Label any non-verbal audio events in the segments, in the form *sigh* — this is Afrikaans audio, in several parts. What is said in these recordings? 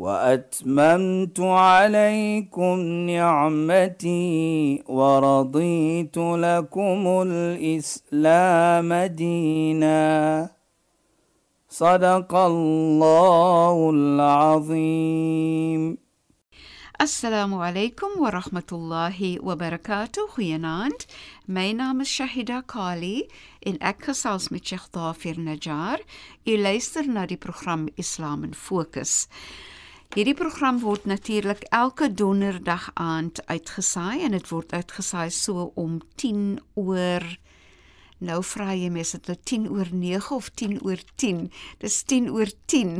وأتممت عليكم نعمتي ورضيت لكم الإسلام دينا. صدق الله العظيم. السلام عليكم ورحمة الله وبركاته. خيانات مي نام الشهيدة كالي إن أكس عز متشيخ ظافر نجار إليسر نادي برنامج إسلام فوكس Hierdie program word natuurlik elke donderdag aand uitgesaai en dit word uitgesaai so om 10 oor Nou vra jy mes dit nou 10 oor 9 of 10 oor 10. Dis 10 oor 10.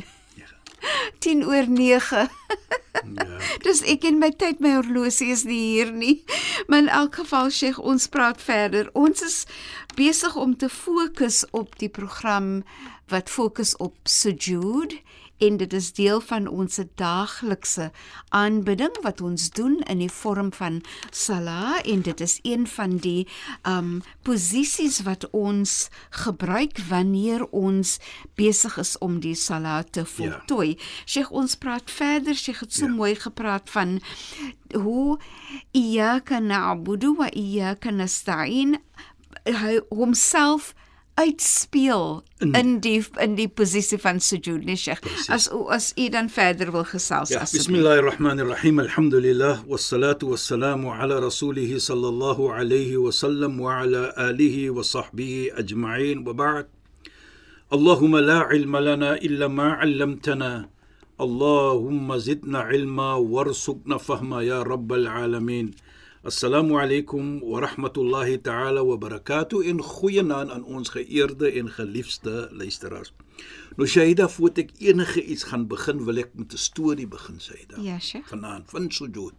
10 *laughs* oor 9. Ja. *laughs* Dis ek en my tyd my horlosie is nie hier nie. Maar in elk geval Sheikh, ons praat verder. Ons is besig om te fokus op die program wat fokus op sujud en dit is deel van ons daaglikse aanbidding wat ons doen in die vorm van sala en dit is een van die um posisies wat ons gebruik wanneer ons besig is om die sala te voltooi. Ja. Sheikh ons praat verder, Sheikh het so ja. mooi gepraat van hoe iyyaka na'budu wa iyyaka nasta'in hy homself uitspeel in, in die in die posisie van sujud nie Sheikh. As as u dan verder wil gesels ja, Bismillahirrahmanirrahim. Alhamdulillah wassalatu wassalamu ala rasulih sallallahu alayhi wa sallam wa ala alihi wa sahbihi ajma'in. Wa ba'd. Allahumma la ilma lana illa ma 'allamtana. Allahumma zidna ilma warzuqna fahma ya rabbal alamin Assalamu alaykum wa rahmatullahi ta'ala wa barakatuh en goeienaand aan ons geëerde en geliefde luisteraars. Nou Shaida, voordat ek enige iets gaan begin, wil ek met 'n storie begin, Shaida. Ja, Sheikh. Vanaand van sujud.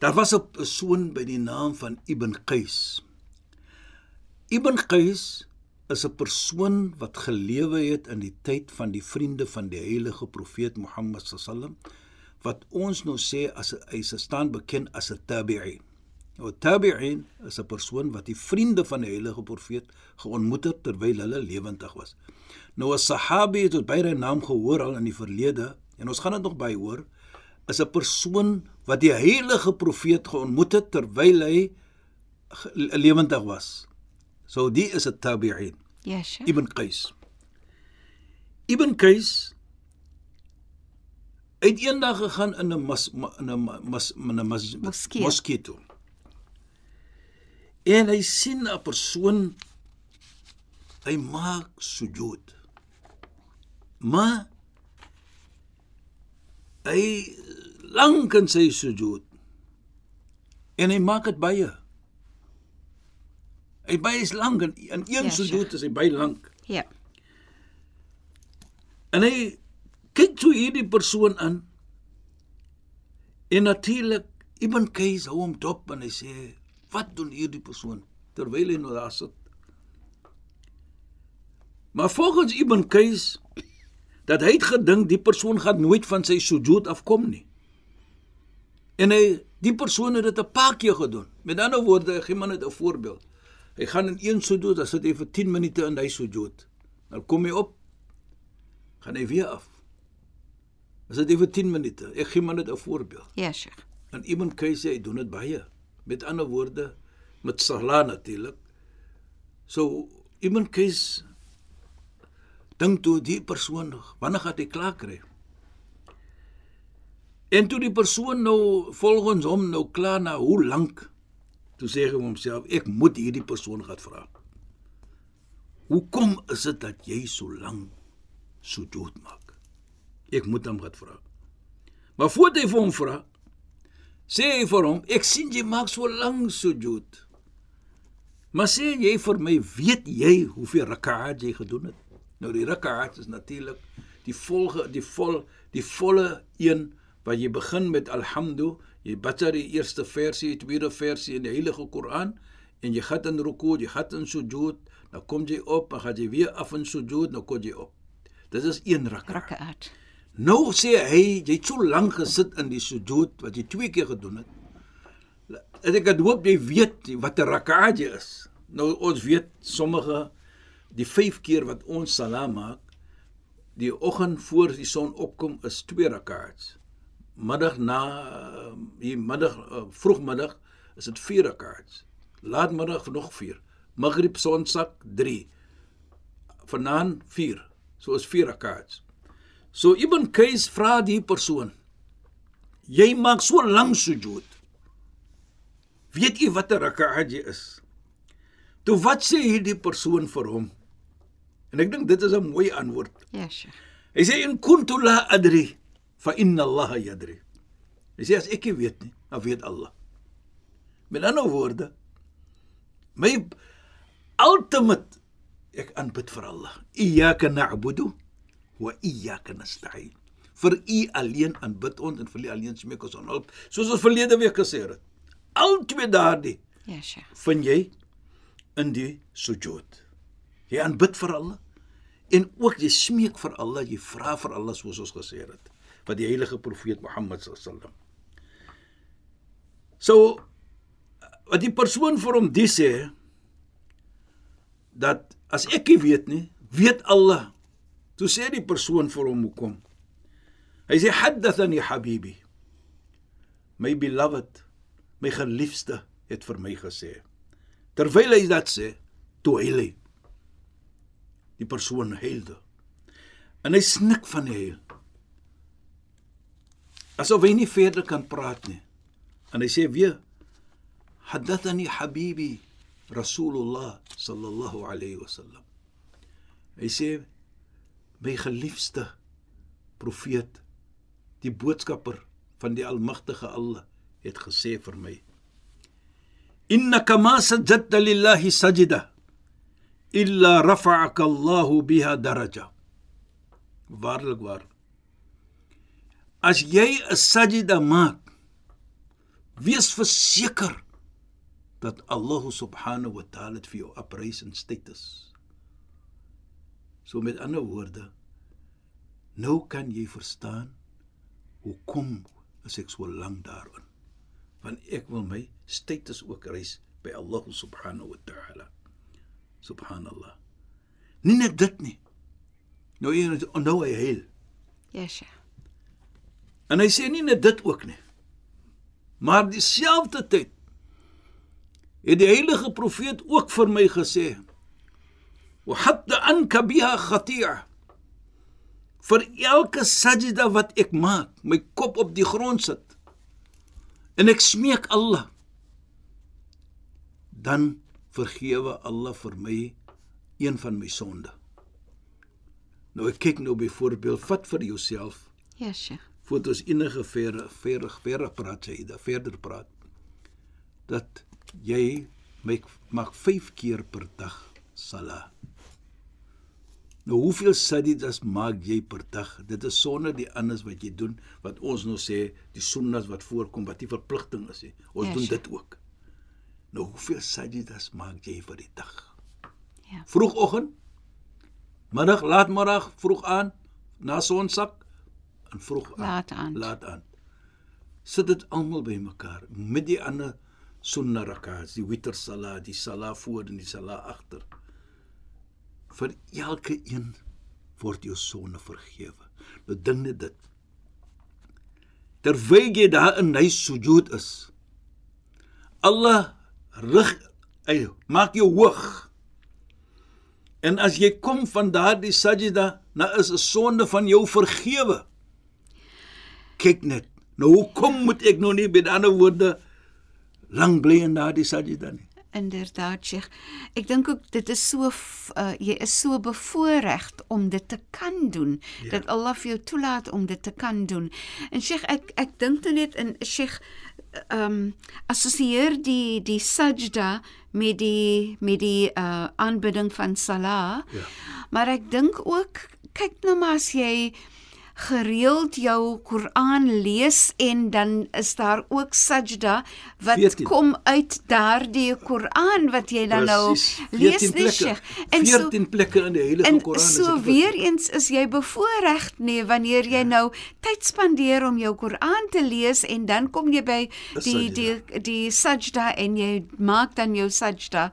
Daar was 'n persoon by die naam van Ibn Qais. Ibn Qais is 'n persoon wat gelewe het in die tyd van die vriende van die heilige profeet Mohammed sallam wat ons nou sê as hy staan bekend as 'n tabi'in. Nou tabi'in is 'n persoon wat die vriende van die heilige profeet geontmoet het terwyl hulle lewendig was. Nou 'n sahabi het ons baie naam gehoor al in die verlede en ons gaan dit nog byhoor is 'n persoon wat die heilige profeet geontmoet het terwyl hy lewendig was. So die is 'n tabi'in. Ja, sure. Ibn Qais. Ibn Qais het eendag gegaan in 'n mas in 'n mas in 'n mas moskee toe. En hy sien 'n persoon hy maak sujud. Maar hy lank in sy sujud. En hy maak dit baie. Hy baie is lank en in een ja, sujud is hy baie lank. Ja. En hy kyk toe hierdie persoon aan. En natuurlik Ibn Qais hou hom dop en hy sê, "Wat doen hierdie persoon terwyl hy nou daar sit?" Maar volgens Ibn Qais dat hy het gedink die persoon gaan nooit van sy sujud afkom nie. En hy die persoon het dit 'n paar keer gedoen. Met ander woorde, gee maar net 'n voorbeeld. Hy gaan in een sujud, dan sit hy vir 10 minute in hy sujud. Dan kom hy op, gaan hy weer af. Is dit vir 10 minute? Ek gee maar net 'n voorbeeld. Ja, Sheikh. En iemand kan sê hy doen dit baie. Met ander woorde, met sala natuurlik. So iemand kies dink toe die persoon wanneer gaan hy klaar kry? En toe die persoon nou volgens hom nou klaar na hoe lank toe sê hy homself ek moet hierdie persoon gaan vra. Hoekom is dit dat jy so lank dood maak? Ek moet hom wat vra. Maar voordat hy vir hom vra, sê hy vir hom, ek sien jy maak so lank sujud. Maar sê jy vir my, weet jy hoeveel rak'at jy gedoen het? Nou die rak'at is natuurlik die volge die vol die volle een waar jy begin met alhamdu, jy bid die eerste versie, die tweede versie in die Heilige Koran en jy gaan in ruku, jy gaan in sujud, dan kom jy op, dan gaan jy weer af in sujud, dan kom jy op. Dit is een rak'a. Rakaat. Nou sê hy, jy het so lank gesit in die sujud wat jy twee keer gedoen het. En ek het hoop jy weet wat 'n rak'a is. Nou ons weet sommige die 5 keer wat ons salam maak, die oggend voor die son opkom is 2 rak'ats. Middag na die middag uh, vroegmiddag is dit 4 rak'ats. Laatmiddag nog 4. Maghrib sonsak 3. Vanaand 4. So is 4 rak'ats. So Ibn Qais vra die persoon: "Jy maak so lank sujud. Weet jy wat 'n rak'at is?" Toe wat sê hierdie persoon vir hom? En ek dink dit is 'n mooi antwoord. Ja, Sheikh. Hy sê in kuntu la adri fa inna Allah yadri. Hy sê as ek nie weet nie, dan weet Allah. Met ander woorde, my ultimate ek aanbid vir Allah. Iyyaka na'budu wa iyyaka nasta'in. Vir U alleen aanbid ons en vir U alleen smeek ons om hulp, soos ons verlede week gesê het. Al twee daardie Ja, Sheikh. vind jy in die sujud. Jy aanbid vir Allah en ook jy smeek vir Allah, jy vra vir Allah soos ons gesê het wat die heilige profeet Mohammed sallam. So wat die persoon vir hom dis sê dat as ek nie weet nie, weet Allah. Toe sê die persoon vir hom hoekom. Hy sê haddathani habibi. My beloved, my geliefde het vir my gesê. Terwyl hy dit sê, toe hy. Die persoon huilde. En hy snik van die huil. Asof hy nie verder kan praat nie. En hy sê weer Haddathani habibi Rasulullah sallallahu alayhi wasallam. Hy sê my geliefde profeet, die boodskapper van die almagtige Allah het gesê vir my innaka ma sajadta lillahi sajda illa rafa'aka Allah biha daraja. Waarlik waar. As jy 'n sajda maak wees verseker dat Allah subhanahu wa ta'ala dit vir jou uprys in status so met ander woorde nou kan jy verstaan hoekom is ek so lank daarin want ek wil my status ook reis by Allah subhanahu wa ta'ala. Subhanallah. Nie net dit nie. Nou hier nou hy heel. Ja, Sheikh. En hy sê nie net dit ook nie. Maar dieselfde tyd het die heilige profeet ook vir my gesê: "Wa hatta anka biha khati'a." Vir elke sajda wat ek maak, my kop op die grond sit en ek smeek Allah dan vergewe Allah vir my een van my sonde. Nou ek kyk nou byvoorbeeld vat vir jouself Ja, Sheikh. voordat ons enige verder verder verder praat jy da verder praat dat jy maak maak 5 keer per dag sala. Nou hoeveel sajdas maak jy per dag? Dit is sonder die anders wat jy doen wat ons nou sê die sunnas wat voorkom wat nie verpligting is nie. Ons Ja, doen dit ook. Nou hoeveel sajdas maak jy vir die dag? Ja. Vroegoggend, middag, laatmiddag, vroeg aan, na sonsak en vroeg aan. Laat aan. Laat aan. Sit dit almal bymekaar met die ander sunna rak'ats, die witr salat, die salat voor en die salat agter. Vir elke een word jou sonde vergewe. Nou dink net dit. Terwyl jy daar in hy sujud is, Allah rig hy maak jou hoog. En as jy kom van daardie sajda, nou is 'n sonde van jou vergewe. Kyk net. Nou hoekom moet ek nou nie met ander woorde lank bly in daardie sajda nie? Inderdaad, Sheikh. Ek dink ook dit is so uh, jy is so bevoorreg om dit te kan doen. Ja. Dat Allah vir jou toelaat om dit te kan doen. En Sheikh, ek ek dink nou net in Sheikh ehm um, assosieer die die sajda met die met die uh aanbidding van salah. Ja. Maar ek dink ook kyk nou maar as jy gereeld jou Koran lees en dan is daar ook sajda wat 14. kom uit daardie Koran wat jy dan nou Presies, lees 14 nie. Sheikh. En so 14 plekke in die Heilige En Koran is so weer eens is jy bevoorreg nee wanneer jy nou tyd spandeer om jou Koran te lees en dan kom jy by die die die sajda en jy maak dan jou sajda.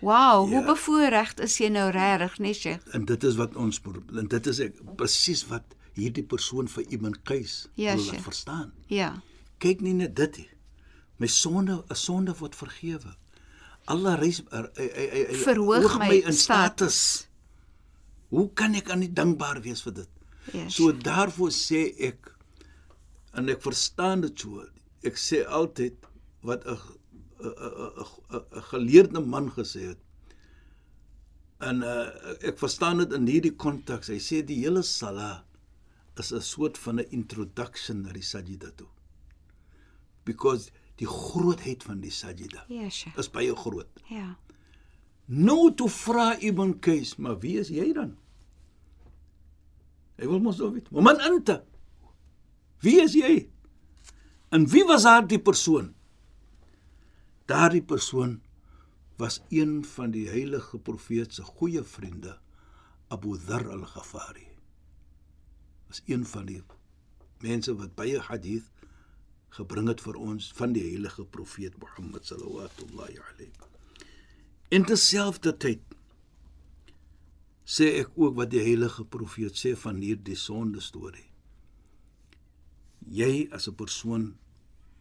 Wow, hoe Ja. bevoorreg is jy nou regtig, nee Sheikh? En dit is wat ons en dit is ek presies wat hierdie persoon vir Ibn Qais Ja, wil laat verstaan. Ja. Kyk nie net dit nie. My sonde, 'n sonde word vergewe. Allah reis er, hy hy- hy Verhoog hoog my in status. Hoe kan ek aan nie dankbaar wees vir dit? Ja, So daarvoor sê ek en ek verstaan dit so. Ek sê altyd wat 'n 'n geleerde man gesê het. En uh, ek verstaan dit in hierdie konteks. Hy sê die hele sala is 'n soort van 'n introduction na die sajida toe. Because die grootheid van die sajida Ja, Sheikh. is baie groot. Ja. Nou toe vra Ibn Qais, maar wie is jy dan? Hy wil mos nou weet. Man anta. Wie is jy? En wie was daardie persoon? Daardie persoon was een van die heilige profeet se goeie vriende, Abu Dharr al-Ghafari. Was een van die mense wat baie hadith gebring het vir ons van die heilige profeet Mohammed sallallahu alayhi In terselfdertyd sê ek ook wat die heilige profeet sê van hierdie sonde storie. Jy as 'n persoon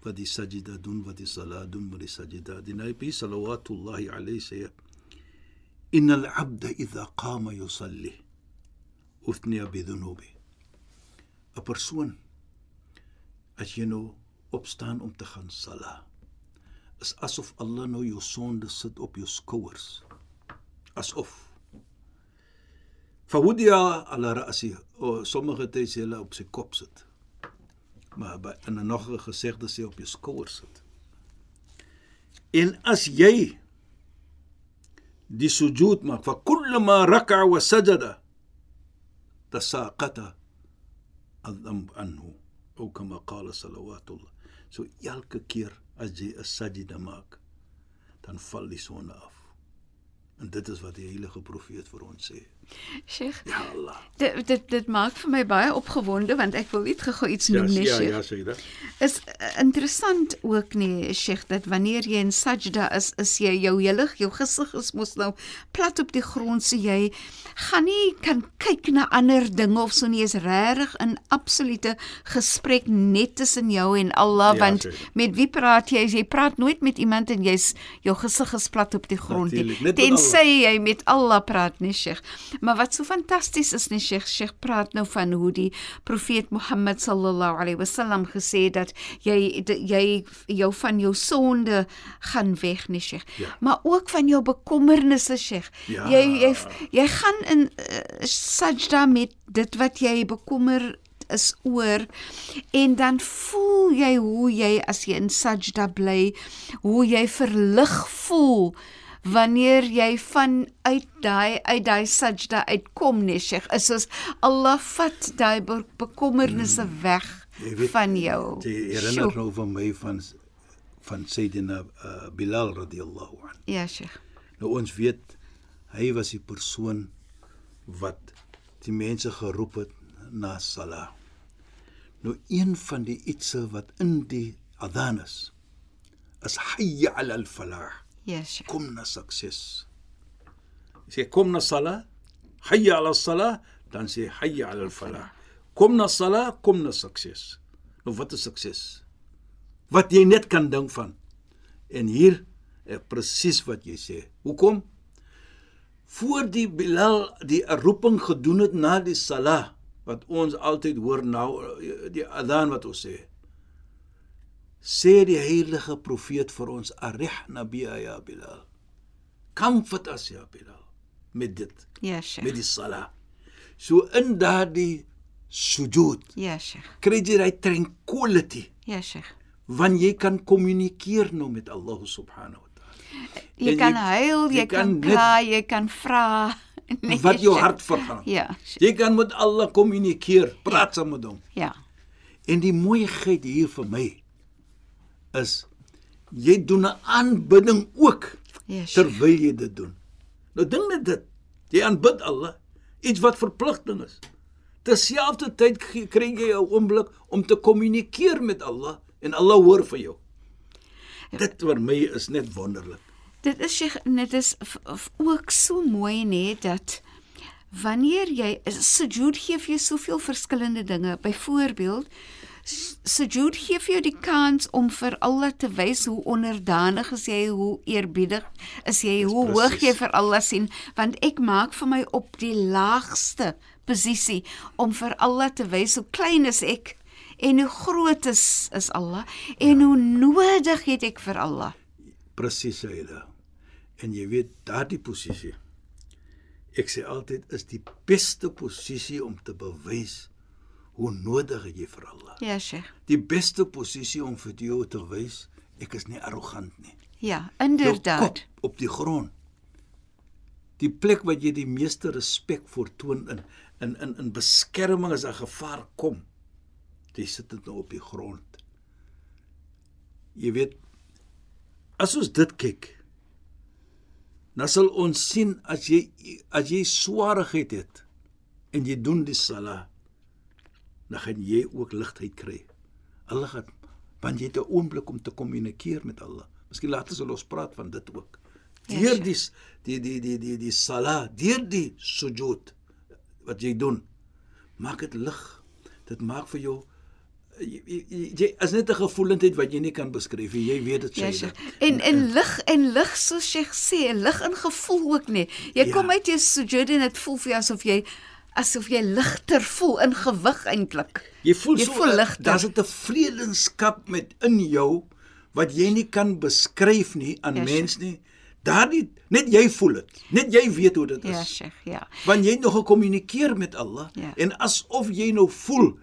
wat die sajda doen, wat die salat doen, wat die sajda, die Nabi sallallahu alayhi sê Innal 'abda idha qama yusalli uthniya bi dhunubi. 'n Persoon as jy nou opstaan om te gaan salat is asof Allah nou jou sonde sit op jou skouers. Asof. Fahudia ala ra'si. O sommige tye sê hulle op sy kop sit. Maar by in 'n nog 'n gesegde sê op jou skouers sit. En as jy die sujud maak, fa kullama raka'a wa sajada tasaqata adham anhu. Ou kama qala salawatullah. So elke keer as jy 'n sajda maak, dan val die sonde af. En dit is wat die heilige profeet vir ons sê. *laughs* Sheikh, Ja Allah. dit dit dit maak vir my baie opgewonde want ek wil net gou iets noem, nee ja, Sheikh. ja, sê dit. is uh, interessant ook nie Sheikh dat wanneer jy in sajda is is jy jou hele jou gesig is mos nou plat op die grond so jy gaan nie kan kyk na ander dinge of so nie is regtig in absolute gesprek net tussen jou en Allah Ja, want seker. met wie praat jy jy praat nooit met iemand en jy's jou gesig is plat op die grond nie tensy jy met Allah praat nie Sheikh maar wat so fantasties is nie Sheikh Sheikh praat nou van hoe die profeet Mohammed sallallahu alaihi wasallam gesê dat jy jy jou van jou sonde gaan weg nie Sheikh Ja. maar ook van jou bekommernisse Sheikh Ja. jy jy jy gaan in uh, sajda met dit wat jy bekommer is oor en dan voel jy hoe jy as jy in sajda bly hoe jy verlig voel wanneer jy van uit daai uit daai sajda uitkom nee Sheikh is soos Allah vat daai be bekommernisse weg Jy weet, van jou Jy herinner nou van my van van Sayyidina uh, Bilal radhiyallahu anhu. ja Sheikh Nou ons weet hy was die persoon wat die mense geroep het na salat. Nou een van die ietsie wat in die adhan is is hayya 'ala al-falah. ja Sheikh Kom na sukses. Sê kom na salat, hayya 'ala salat, dan sê hayya 'ala al-falah. Kom na salat, kom na sukses. Nou wat is sukses? Wat jy net kan dink van. En hier eh, presies wat jy sê. Hoekom? Voor die Bilal die roeping gedoen het na die salah wat ons altyd hoor nou eh, die adhan wat ons sê. Sê die heilige profeet vir ons arihna bi ya Bilal. Comfort us ya Bilal met dit, ja Sheikh met die salah. So in daardie sujud ja Sheikh kry jy daai tranquility ja Sheikh want jy kan kommunikeer nou met Allah subhanahu wa taala. Jy En kan jy- huil, jy, jy kan kan kla, jy kan vra. *laughs* Nee, wat jou Sheikh. hart vergaan. Ja, Jy kan met Allah kommunikeer, praat saam met hom. ja. En die mooiheid hier vir my is jy doen 'n aanbidding ook Sheikh. terwyl jy dit doen. Nou dink net dit. Jy aanbid Allah, iets wat verpligting is. Terselfdertyd kry jy 'n oomblik om te kommunikeer met Allah en Allah hoor vir jou. Dit vir my is net wonderlik. Dit is Sheikh, dit is ook so mooi nê dat wanneer jy sujud gee vir jou soveel verskillende dinge. Byvoorbeeld sujud gee vir jou die kans om vir Allah te wys hoe onderdanig is jy, hoe eerbiedig is jy, hoe hoog jy vir Allah sien, want ek maak vir my op die laagste posisie om vir Allah te wys hoe klein is ek en hoe groot is is Allah en hoe nodig het ek vir Allah. Presies Aida. En jy weet daardie posisie. Ek sê altyd is die beste posisie om te bewys hoe nodig het jy vir Allah. Ja, Sheikh. Die beste posisie om vir jou te wys ek is nie arrogant nie. Ja, inderdaad. kop op die grond. Die plek wat jy die meeste respek voortoon in in in in beskerming as 'n gevaar kom. Jy sit dit nou op die grond. Jy weet as ons dit kyk dan sal ons sien as jy as jy swaarigheid het en jy doen die sala dan gaan jy ook ligheid kry. Allah gaan want jy het 'n oomblik om te kommunikeer met Allah. Miskien later sal ons praat van dit ook. Ja, Deur die die die die die die sala, deur die sujud wat jy doen, maak dit lig. Dit maak vir jou jy, jy, jy is net 'n gevoelendheid wat jy nie kan beskryf nie. Jy weet dit Ja, sê. Sheikh. En en lig en lig soos Sheikh sê, lig in gevoel ook nie. Jy Ja. kom uit jou sujud en dit voel vir jou asof jy asof jy ligter voel in gewig eintlik. Jy voel Jy so voel ligter. daar's 'n tevredenskap met in jou wat jy nie kan beskryf nie aan Ja, ja, mens nie. Daardie net jy voel dit. Net jy weet hoe dit is. Ja, Sheikh, ja. Want jy het nog gekommunikeer met Allah Ja. en asof jy nou voel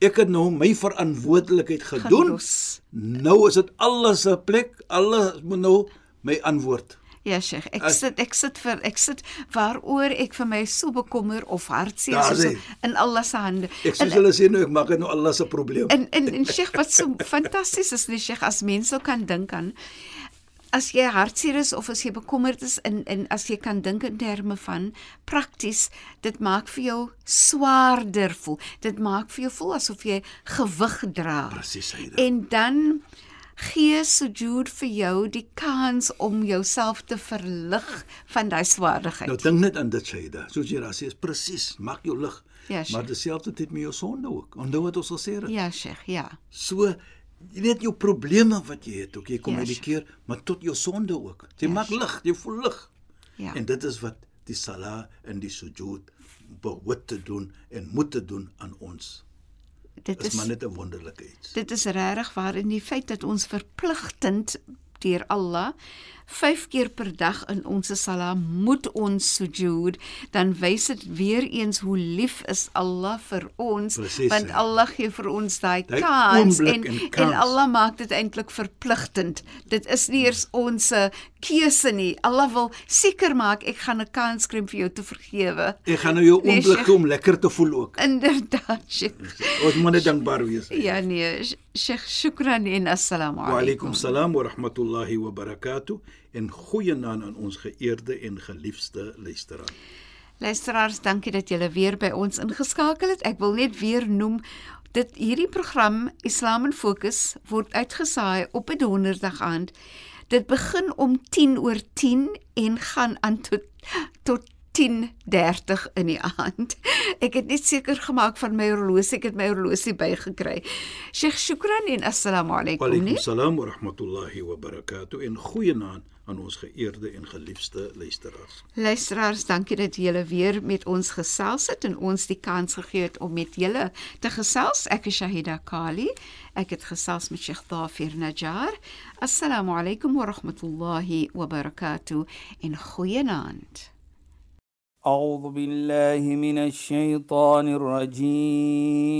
ek het nou my verantwoordelikheid gedoen. Gelos. Nou is dit Allah se plek. Allah moet nou my antwoord. Ja, Sheikh. Ek As- sit ek sit vir ek sit waaroor ek vir my so bekommer of hartseer is sê. so, in Allah se hande. Ek soos hulle sê nou ek maak dit nou Allah se probleem. En en en Sheikh wat so *laughs* fantasties is, nee Sheikh, as mense so kan dink aan as jy hartseer is of as jy bekommerd is in en as jy kan dink in terme van prakties, dit maak vir jou swaarder voel. Dit maak vir jou voel asof jy gewig dra. Presies, Saida. En dan gee sujud vir jou die kans om jouself te verlig van daai swaardigheid. Nou dink net aan dit Shaida. Soos jy daar sê is presies, maak jou lig. Ja, Sheikh. maar dieselfde met jou sonde ook. Onthou wat ons gesê het. Ja, Sheikh, ja. So jy weet jou probleme wat jy het, ook jy kommunikeer, maar tot jou sonde ook. Jy Ja, maak lig, jy voel lig. Ja. En dit is wat die sala en die sujud behoort te doen en moet te doen aan ons. Dit is is maar net 'n wonderlike iets. Dit is regtig waar in die feit dat ons verpligtend deur Allah 5 keer per dag in ons salat moet ons sujud dan wys dit weer eens hoe lief is Allah vir ons Presies, want. Allah gee vir ons daai kans en, en en kans. Allah maak dit eintlik verpligtend dit is nie eers ons eh, keuse nie Allah wil seker maak ek gaan 'n kans kry om vir jou te vergewe Ek gaan nou jou Nee, oomblik om lekker te voel ook. inderdaad Sheikh Ons moet net dankbaar wees. ja nee Sheikh shukran en assalamu Wa alaykum alaykum salaam wa rahmatullahi wa barakatuh en goeienaand aan ons geëerde en geliefde luisteraar. Luisteraars, dankie dat julle weer by ons ingeskakel het. Ek wil net weer noem dit hierdie program Islam in Fokus word uitgesaai op 'n donderdag aand. Dit begin om 10 oor 10 en gaan aan tot tot 10:30 in die aand. Ek het net seker gemaak van my horlosie, ek het my horlosie bygekry. Sheikh Shukran en assalamu Wa alaykum. alaykum nie? salaam wa rahmatullahi wa barakatuh en goeienaand aan ons geëerde en geliefde luisteraars. Luisteraars, dankie dat julle weer met ons gesels het en ons die kans gegee het om met julle te gesels. Ek is Shahida Kali. Ek het gesels met Sheikh Dafir Najjar. Assalamu alaykum wa rahmatullahi wa barakatuh en goeienaand. أعوذ بالله من الشيطان الرجيم